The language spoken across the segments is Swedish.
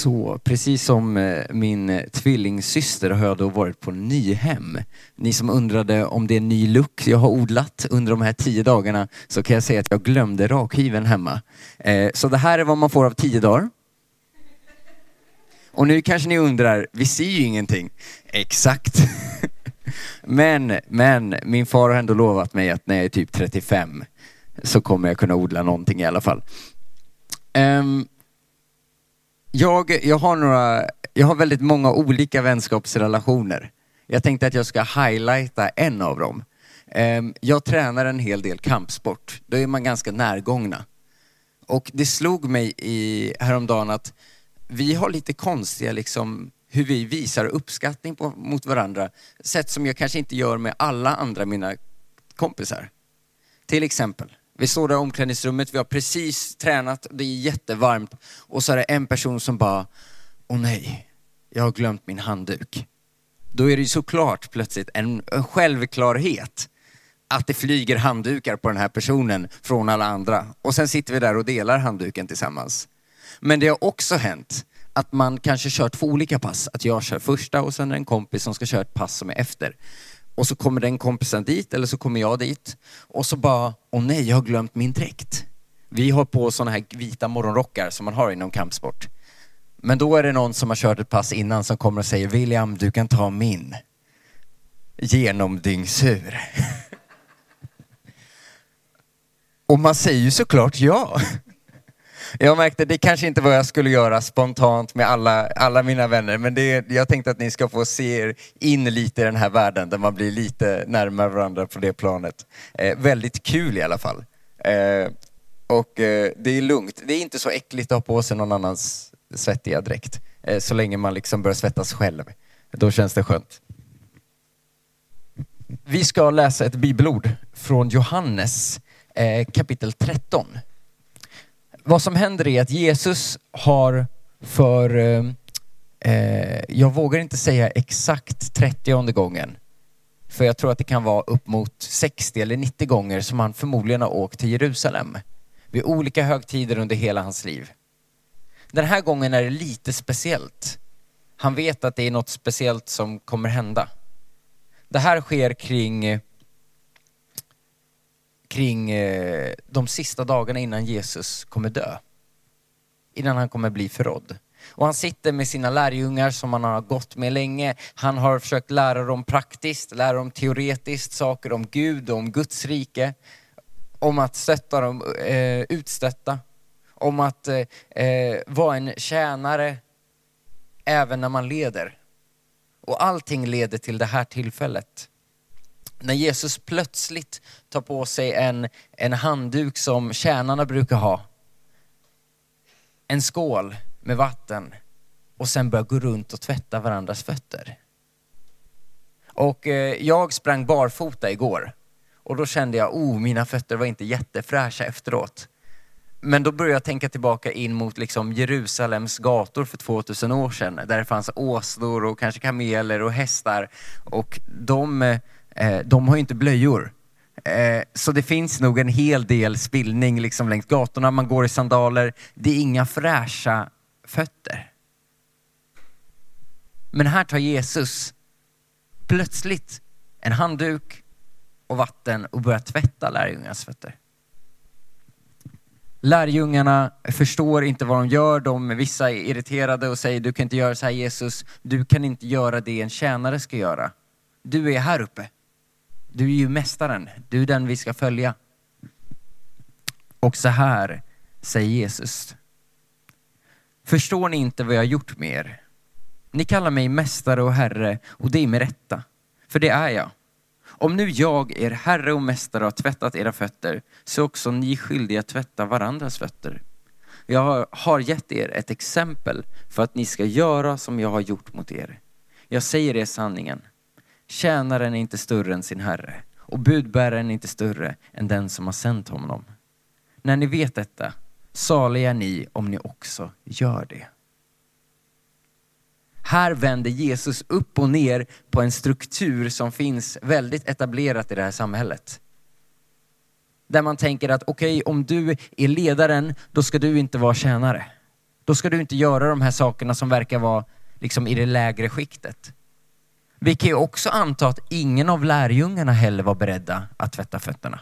Så, precis som eh, min eh, tvillingsyster har jag då varit på Nyhem. Ni som undrade om det är ny look jag har odlat under de här tio dagarna så kan jag säga att jag glömde rakhyveln hemma. Eh, så det här är vad man får av tio dagar. Och nu kanske ni undrar, vi ser ju ingenting. Exakt. Men, men min far har ändå lovat mig att när jag är typ 35 så kommer jag kunna odla någonting i alla fall. Um, jag, jag, har några, jag har väldigt många olika vänskapsrelationer. Jag tänkte att jag ska highlighta en av dem. Ehm, jag tränar en hel del kampsport. Då är man ganska närgångna. Och det slog mig i, häromdagen att vi har lite konstiga liksom, hur vi visar uppskattning på, mot varandra. Sätt som jag kanske inte gör med alla andra mina kompisar. Till exempel, vi står där i omklädningsrummet, vi har precis tränat, det är jättevarmt och så är det en person som bara, åh nej, jag har glömt min handduk. Då är det ju såklart plötsligt en, en självklarhet att det flyger handdukar på den här personen från alla andra. Och sen sitter vi där och delar handduken tillsammans. Men det har också hänt att man kanske kör två olika pass. Att jag kör första och sen är det en kompis som ska köra ett pass som är efter. Och så kommer den kompisen dit eller så kommer jag dit och så bara, åh nej, jag har glömt min dräkt. Vi har på sådana här vita morgonrockar som man har inom kampsport. Men då är det någon som har kört ett pass innan som kommer och säger, William, du kan ta min. Genomdyngsur. och man säger ju såklart ja. Jag märkte det kanske inte var vad jag skulle göra spontant med alla, alla mina vänner, men det, jag tänkte att ni ska få se er in lite i den här världen där man blir lite närmare varandra på det planet. Eh, väldigt kul i alla fall. Eh, och eh, det är lugnt. Det är inte så äckligt att ha på sig någon annans svettiga dräkt. Eh, så länge man liksom börjar svettas själv. Då känns det skönt. Vi ska läsa ett bibelord från Johannes eh, kapitel 13 vad som händer är att Jesus har för, eh, eh jag vågar inte säga exakt 30 gången, för jag tror att det kan vara upp mot 60 eller 90 gånger som han förmodligen har åkt till Jerusalem vid olika högtider under hela hans liv. Den här gången är det lite speciellt. Han vet att det är något speciellt som kommer hända. Det här sker kring kring eh, de sista dagarna innan Jesus kommer dö. Innan han kommer bli förrådd. Och han sitter med sina lärjungar som han har gått med länge. Han har försökt lära dem praktiskt, lära dem teoretiskt saker om Gud och om Guds rike. Om att stötta dem eh, utstötta. Om att eh, eh vara en tjänare även när man leder. Och allting leder till det här tillfället när Jesus plötsligt tar på sig en, en handduk som tjänarna brukar ha, en skål med vatten och sen börjar gå runt och tvätta varandras fötter. Och eh, jag sprang barfota igår och då kände jag, oh mina fötter var inte jättefräscha efteråt. Men då började jag tänka tillbaka in mot liksom Jerusalems gator för 2000 år sedan, där det fanns åsnor och kanske kameler och hästar. Och de eh, Eh, de har ju inte blöjor. Eh, så det finns nog en hel del spillning liksom längs gatorna. Man går i sandaler. Det är inga fräscha fötter. Men här tar Jesus plötsligt en handduk och vatten och börjar tvätta lärjungarnas fötter. Lärjungarna förstår inte vad de gör. De, vissa är irriterade och säger du kan inte göra så här Jesus. Du kan inte göra det en tjänare ska göra. Du är här uppe. Du är ju mästaren, du är den vi ska följa. Och så här säger Jesus. Förstår ni inte vad jag har gjort med er? Ni kallar mig mästare och herre och det är med rätta, för det är jag. Om nu jag, er herre och mästare, har tvättat era fötter, så är också ni skyldiga att tvätta varandras fötter. Jag har gett er ett exempel för att ni ska göra som jag har gjort mot er. Jag säger er sanningen. Tjänaren är inte större än sin herre och budbäraren är inte större än den som har sänt honom. När ni vet detta, saliga är ni om ni också gör det. Här vänder Jesus upp och ner på en struktur som finns väldigt etablerat i det här samhället. Där man tänker att okej, okay, om du är ledaren, då ska du inte vara tjänare. Då ska du inte göra de här sakerna som verkar vara liksom i det lägre skiktet. Vi kan ju också anta att ingen av lärjungarna heller var beredda att tvätta fötterna.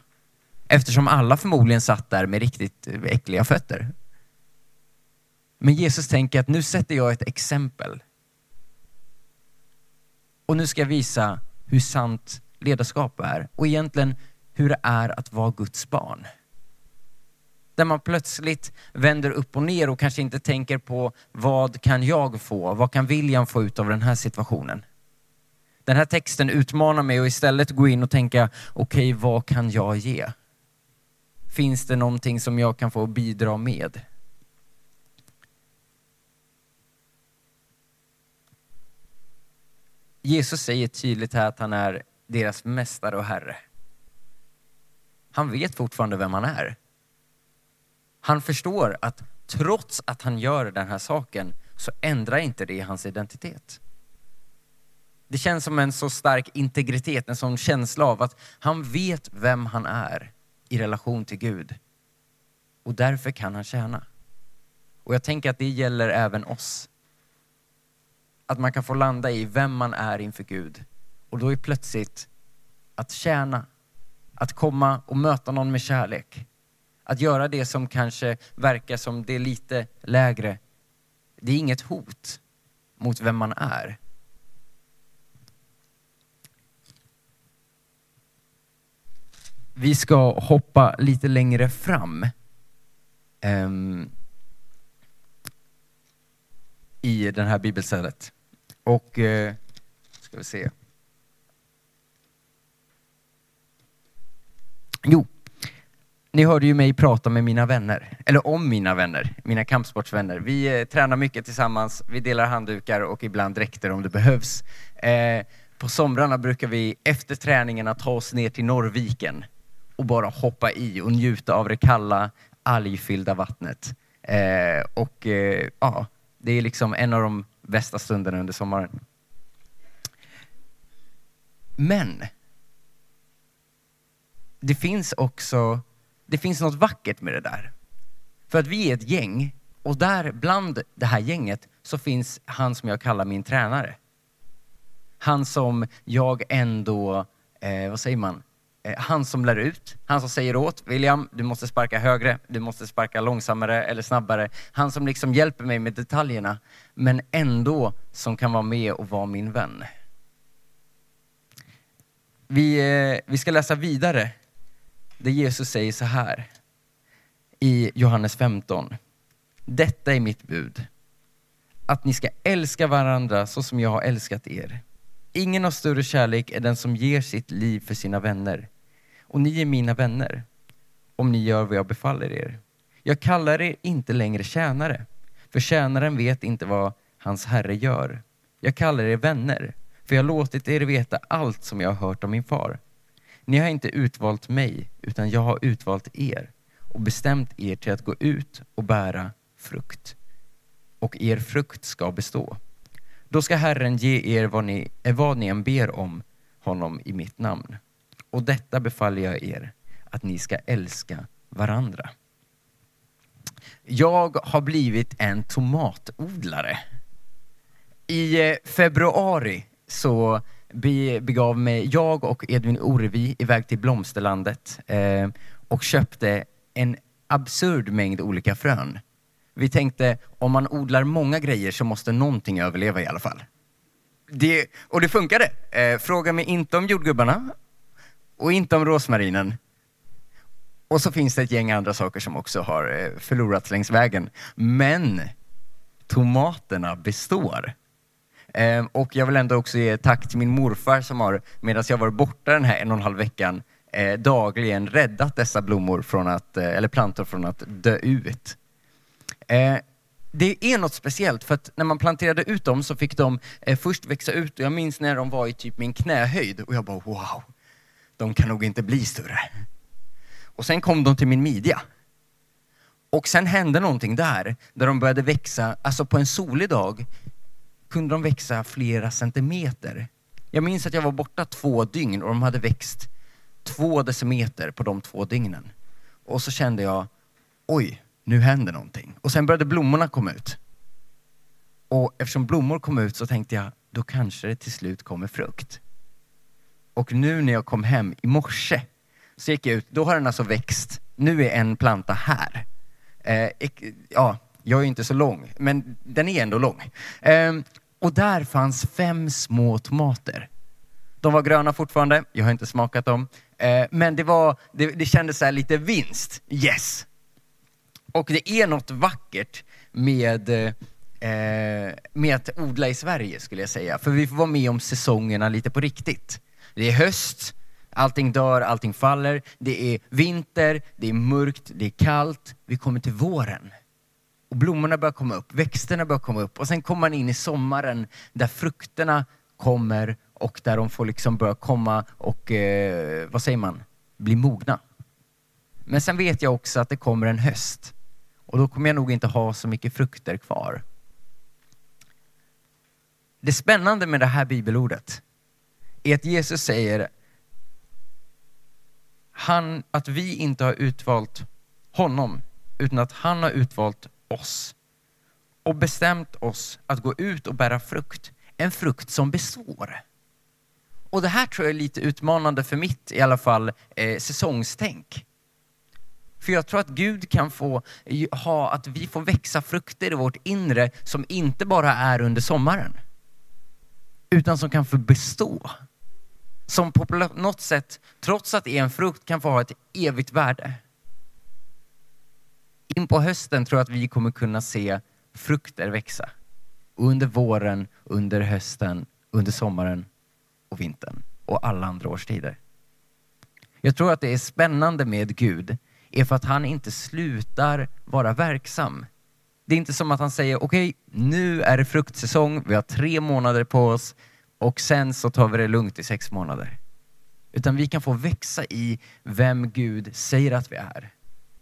Eftersom alla förmodligen satt där med riktigt äckliga fötter. Men Jesus tänker att nu sätter jag ett exempel. Och nu ska jag visa hur sant ledarskap är och egentligen hur det är att vara Guds barn. Där man plötsligt vänder upp och ner och kanske inte tänker på vad kan jag få? Vad kan William få ut av den här situationen? Den här texten utmanar mig att istället gå in och tänka, okej, okay, vad kan jag ge? Finns det någonting som jag kan få bidra med? Jesus säger tydligt här att han är deras mästare och herre. Han vet fortfarande vem han är. Han förstår att trots att han gör den här saken så ändrar inte det hans identitet. Det känns som en så stark integritet, en sån känsla av att han vet vem han är i relation till Gud. Och därför kan han tjäna. Och jag tänker att det gäller även oss. Att man kan få landa i vem man är inför Gud. Och då är plötsligt att tjäna, att komma och möta någon med kärlek. Att göra det som kanske verkar som det är lite lägre. Det är inget hot mot vem man är. Vi ska hoppa lite längre fram. Um, i det här bibelstället. Och, uh, ska vi se. Jo, ni hörde ju mig prata med mina vänner, eller om mina vänner, mina kampsportsvänner. Vi eh, tränar mycket tillsammans, vi delar handdukar och ibland dräkter om det behövs. Eh, på somrarna brukar vi efter träningarna ta oss ner till Norrviken och bara hoppa i och njuta av det kalla, algfyllda vattnet. Eh, och eh, ja, det är liksom en av de bästa stunderna under sommaren. Men det finns också, det finns något vackert med det där. För att vi är ett gäng och där bland det här gänget så finns han som jag kallar min tränare. Han som jag ändå, eh, vad säger man, Eh, han som lär ut, han som säger åt William, du måste sparka högre, du måste sparka långsammare eller snabbare. Han som liksom hjälper mig med detaljerna, men ändå som kan vara med och vara min vän. Vi, eh, vi ska läsa vidare där Jesus säger så här i Johannes 15. Detta är mitt bud, att ni ska älska varandra så som jag har älskat er. Ingen har större kärlek än den som ger sitt liv för sina vänner. Och ni är mina vänner, om ni gör vad jag befaller er. Jag kallar er inte längre tjänare, för tjänaren vet inte vad hans herre gör. Jag kallar er vänner, för jag har låtit er veta allt som jag har hört om min far. Ni har inte utvalt mig, utan jag har utvalt er och bestämt er till att gå ut och bära frukt. Och er frukt ska bestå. Då ska Herren ge er vad ni, eh, vad ni än ber om honom i mitt namn. Och detta befaller jag er, att ni ska älska varandra. Jag har blivit en tomatodlare. I eh, februari så begav mig jag och Edvin Orevi iväg till Blomsterlandet eh, och köpte en absurd mängd olika frön. Vi tänkte, om man odlar många grejer så måste någonting överleva i alla fall. Det, och det funkade. Eh, fråga mig inte om jordgubbarna och inte om rosmarinen. Och så finns det ett gäng andra saker som också har eh, förlorats längs vägen. Men tomaterna består. Eh, och jag vill ändå också ge tack till min morfar som har, medan jag varit borta den här en och en halv veckan, eh, dagligen räddat dessa blommor från att, eh, eller plantor från att dö ut. Eh, det är något speciellt för att när man planterade ut dem så fick de eh, först växa ut och jag minns när de var i typ min knähöjd och jag bara wow, de kan nog inte bli större. Och sen kom de till min midja. Och sen hände någonting där, där de började växa, alltså på en solig dag kunde de växa flera centimeter. Jag minns att jag var borta två dygn och de hade växt två decimeter på de två dygnen. Och så kände jag, oj, nu händer någonting. Och sen började blommorna komma ut. Och eftersom blommor kom ut så tänkte jag, då kanske det till slut kommer frukt. Och nu när jag kom hem i morse så gick jag ut, då har den alltså växt. Nu är en planta här. Eh, ja, jag är inte så lång, men den är ändå lång. Eh, och där fanns fem små tomater. De var gröna fortfarande, jag har inte smakat dem. Eh, men det, var, det, det kändes så lite vinst. Yes! Och det är något vackert med, eh, med att odla i Sverige skulle jag säga. För vi får vara med om säsongerna lite på riktigt. Det är höst, allting dör, allting faller. Det är vinter, det är mörkt, det är kallt. Vi kommer till våren. Och blommorna börjar komma upp, växterna börjar komma upp och sen kommer man in i sommaren där frukterna kommer och där de får liksom börja komma och, eh, vad säger man, bli mogna. Men sen vet jag också att det kommer en höst och då kommer jag nog inte ha så mycket frukter kvar. Det spännande med det här bibelordet är att Jesus säger han, att vi inte har utvalt honom, utan att han har utvalt oss och bestämt oss att gå ut och bära frukt. En frukt som består. Och det här tror jag är lite utmanande för mitt, i alla fall, eh, säsongstänk. För jag tror att Gud kan få ha, att vi får växa frukter i vårt inre som inte bara är under sommaren. Utan som kan få bestå. Som på något sätt, trots att det är en frukt, kan få ha ett evigt värde. In på hösten tror jag att vi kommer kunna se frukter växa. Under våren, under hösten, under sommaren och vintern och alla andra årstider. Jag tror att det är spännande med Gud är för att han inte slutar vara verksam. Det är inte som att han säger okej, okay, nu är det fruktsäsong, vi har tre månader på oss och sen så tar vi det lugnt i sex månader. Utan vi kan få växa i vem Gud säger att vi är.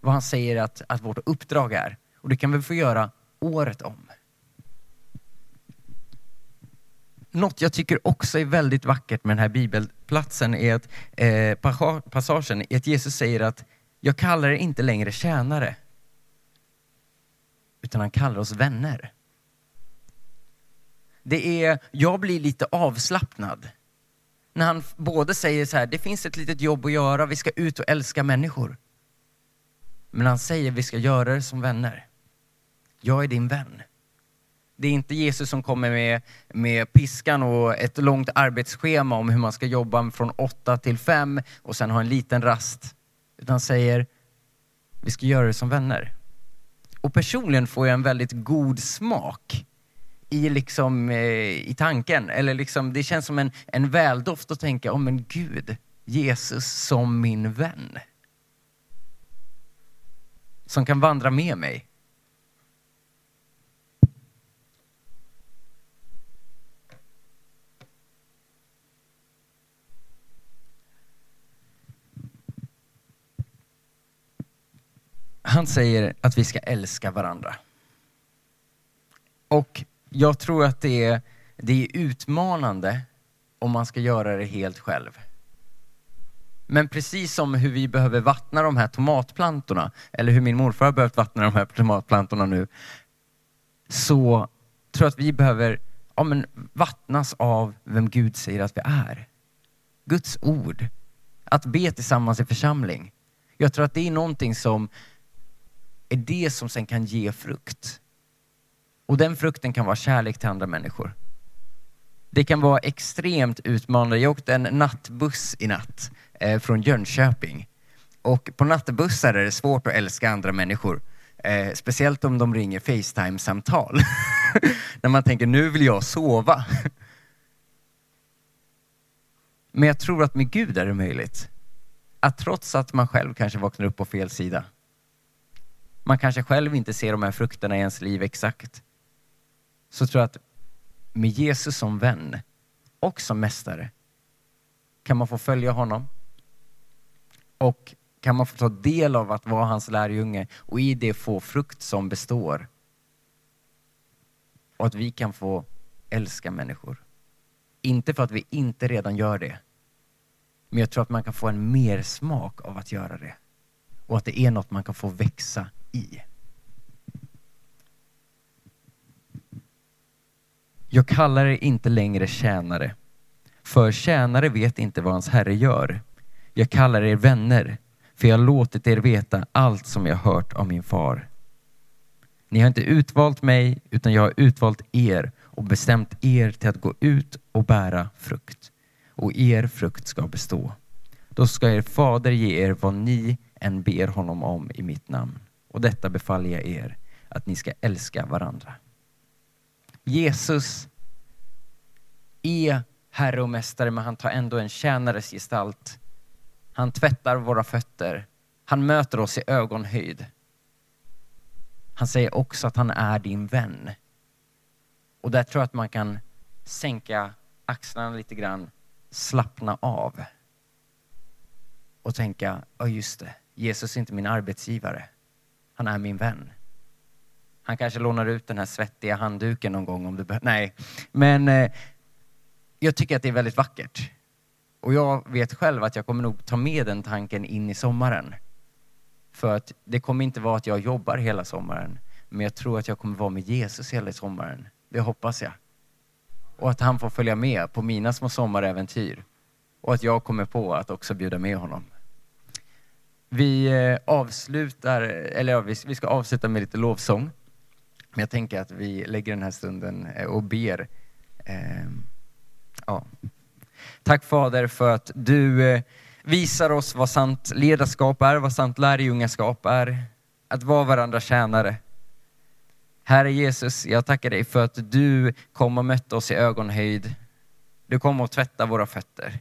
Vad han säger att, att vårt uppdrag är. Och det kan vi få göra året om. Något jag tycker också är väldigt vackert med den här bibelplatsen är att eh, passagen är att Jesus säger att jag kallar er inte längre tjänare, utan han kallar oss vänner. Det är, jag blir lite avslappnad när han både säger så här, det finns ett litet jobb att göra, vi ska ut och älska människor. Men han säger, vi ska göra det som vänner. Jag är din vän. Det är inte Jesus som kommer med, med piskan och ett långt arbetsschema om hur man ska jobba från åtta till fem och sen ha en liten rast. Utan säger, vi ska göra det som vänner. Och personligen får jag en väldigt god smak i, liksom, eh, i tanken. Eller liksom, det känns som en, en väldoft att tänka, oh, men Gud, Jesus som min vän. Som kan vandra med mig. Han säger att vi ska älska varandra. Och jag tror att det är, det är utmanande om man ska göra det helt själv. Men precis som hur vi behöver vattna de här tomatplantorna, eller hur min morfar har behövt vattna de här tomatplantorna nu, så tror jag att vi behöver ja, men, vattnas av vem Gud säger att vi är. Guds ord. Att be tillsammans i församling. Jag tror att det är någonting som är det som sen kan ge frukt. Och den frukten kan vara kärlek till andra människor. Det kan vara extremt utmanande. Jag åkte en nattbuss i natt eh, från Jönköping. Och på nattbussar är det svårt att älska andra människor. Eh, speciellt om de ringer Facetime-samtal. När man tänker, nu vill jag sova. Men jag tror att med Gud är det möjligt. Att trots att man själv kanske vaknar upp på fel sida. Man kanske själv inte ser de här frukterna i ens liv exakt så tror jag att med Jesus som vän och som mästare kan man få följa honom och kan man få ta del av att vara hans lärjunge och i det få frukt som består. Och att vi kan få älska människor. Inte för att vi inte redan gör det, men jag tror att man kan få en mer smak av att göra det. Och att det är något man kan få växa i. Jag kallar er inte längre tjänare, för tjänare vet inte vad hans herre gör. Jag kallar er vänner, för jag har låtit er veta allt som jag hört av min far. Ni har inte utvalt mig, utan jag har utvalt er och bestämt er till att gå ut och bära frukt. Och er frukt ska bestå. Då ska er fader ge er vad ni än ber honom om i mitt namn. Och detta befaller jag er, att ni ska älska varandra. Jesus är Herre och Mästare, men han tar ändå en tjänares gestalt. Han tvättar våra fötter. Han möter oss i ögonhöjd. Han säger också att han är din vän. Och där tror jag att man kan sänka axlarna lite grann, slappna av och tänka, ja just det, Jesus är inte min arbetsgivare. Han är min vän. Han kanske lånar ut den här svettiga handduken någon gång om du behöver. Nej, men eh, jag tycker att det är väldigt vackert. Och jag vet själv att jag kommer nog ta med den tanken in i sommaren. För att det kommer inte vara att jag jobbar hela sommaren, men jag tror att jag kommer vara med Jesus hela sommaren. Det hoppas jag. Och att han får följa med på mina små sommaräventyr. Och att jag kommer på att också bjuda med honom. Vi eh, avslutar, eller ja, vi ska avsluta med lite lovsång. Men jag tänker att vi lägger den här stunden eh, och ber. Ehm, ja. Tack Fader för att du eh, visar oss vad sant ledarskap är, vad sant lärjungaskap är. Att vara varandra tjänare. Herre Jesus, jag tackar dig för att du kom och mötte oss i ögonhöjd. Du kom och tvättade våra fötter.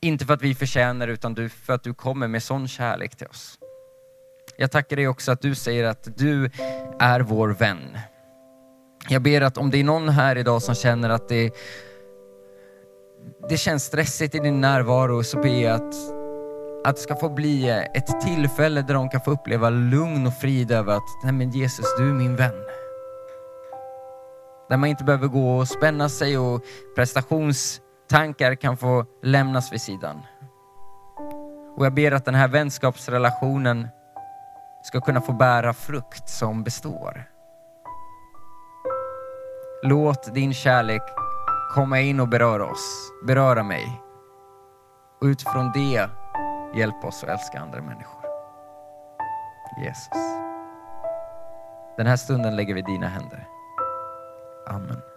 Inte för att vi förtjänar utan du, för att du kommer med sån kärlek till oss. Jag tackar dig också att du säger att du är vår vän. Jag ber att om det är någon här idag som känner att det, det känns stressigt i din närvaro så ber jag att, att det ska få bli ett tillfälle där de kan få uppleva lugn och frid över att nej men Jesus, du är min vän. Där man inte behöver gå och spänna sig och prestations Tankar kan få lämnas vid sidan. Och jag ber att den här vänskapsrelationen ska kunna få bära frukt som består. Låt din kärlek komma in och beröra oss, beröra mig. Och utifrån det, hjälp oss att älska andra människor. Jesus. Den här stunden lägger vi i dina händer. Amen.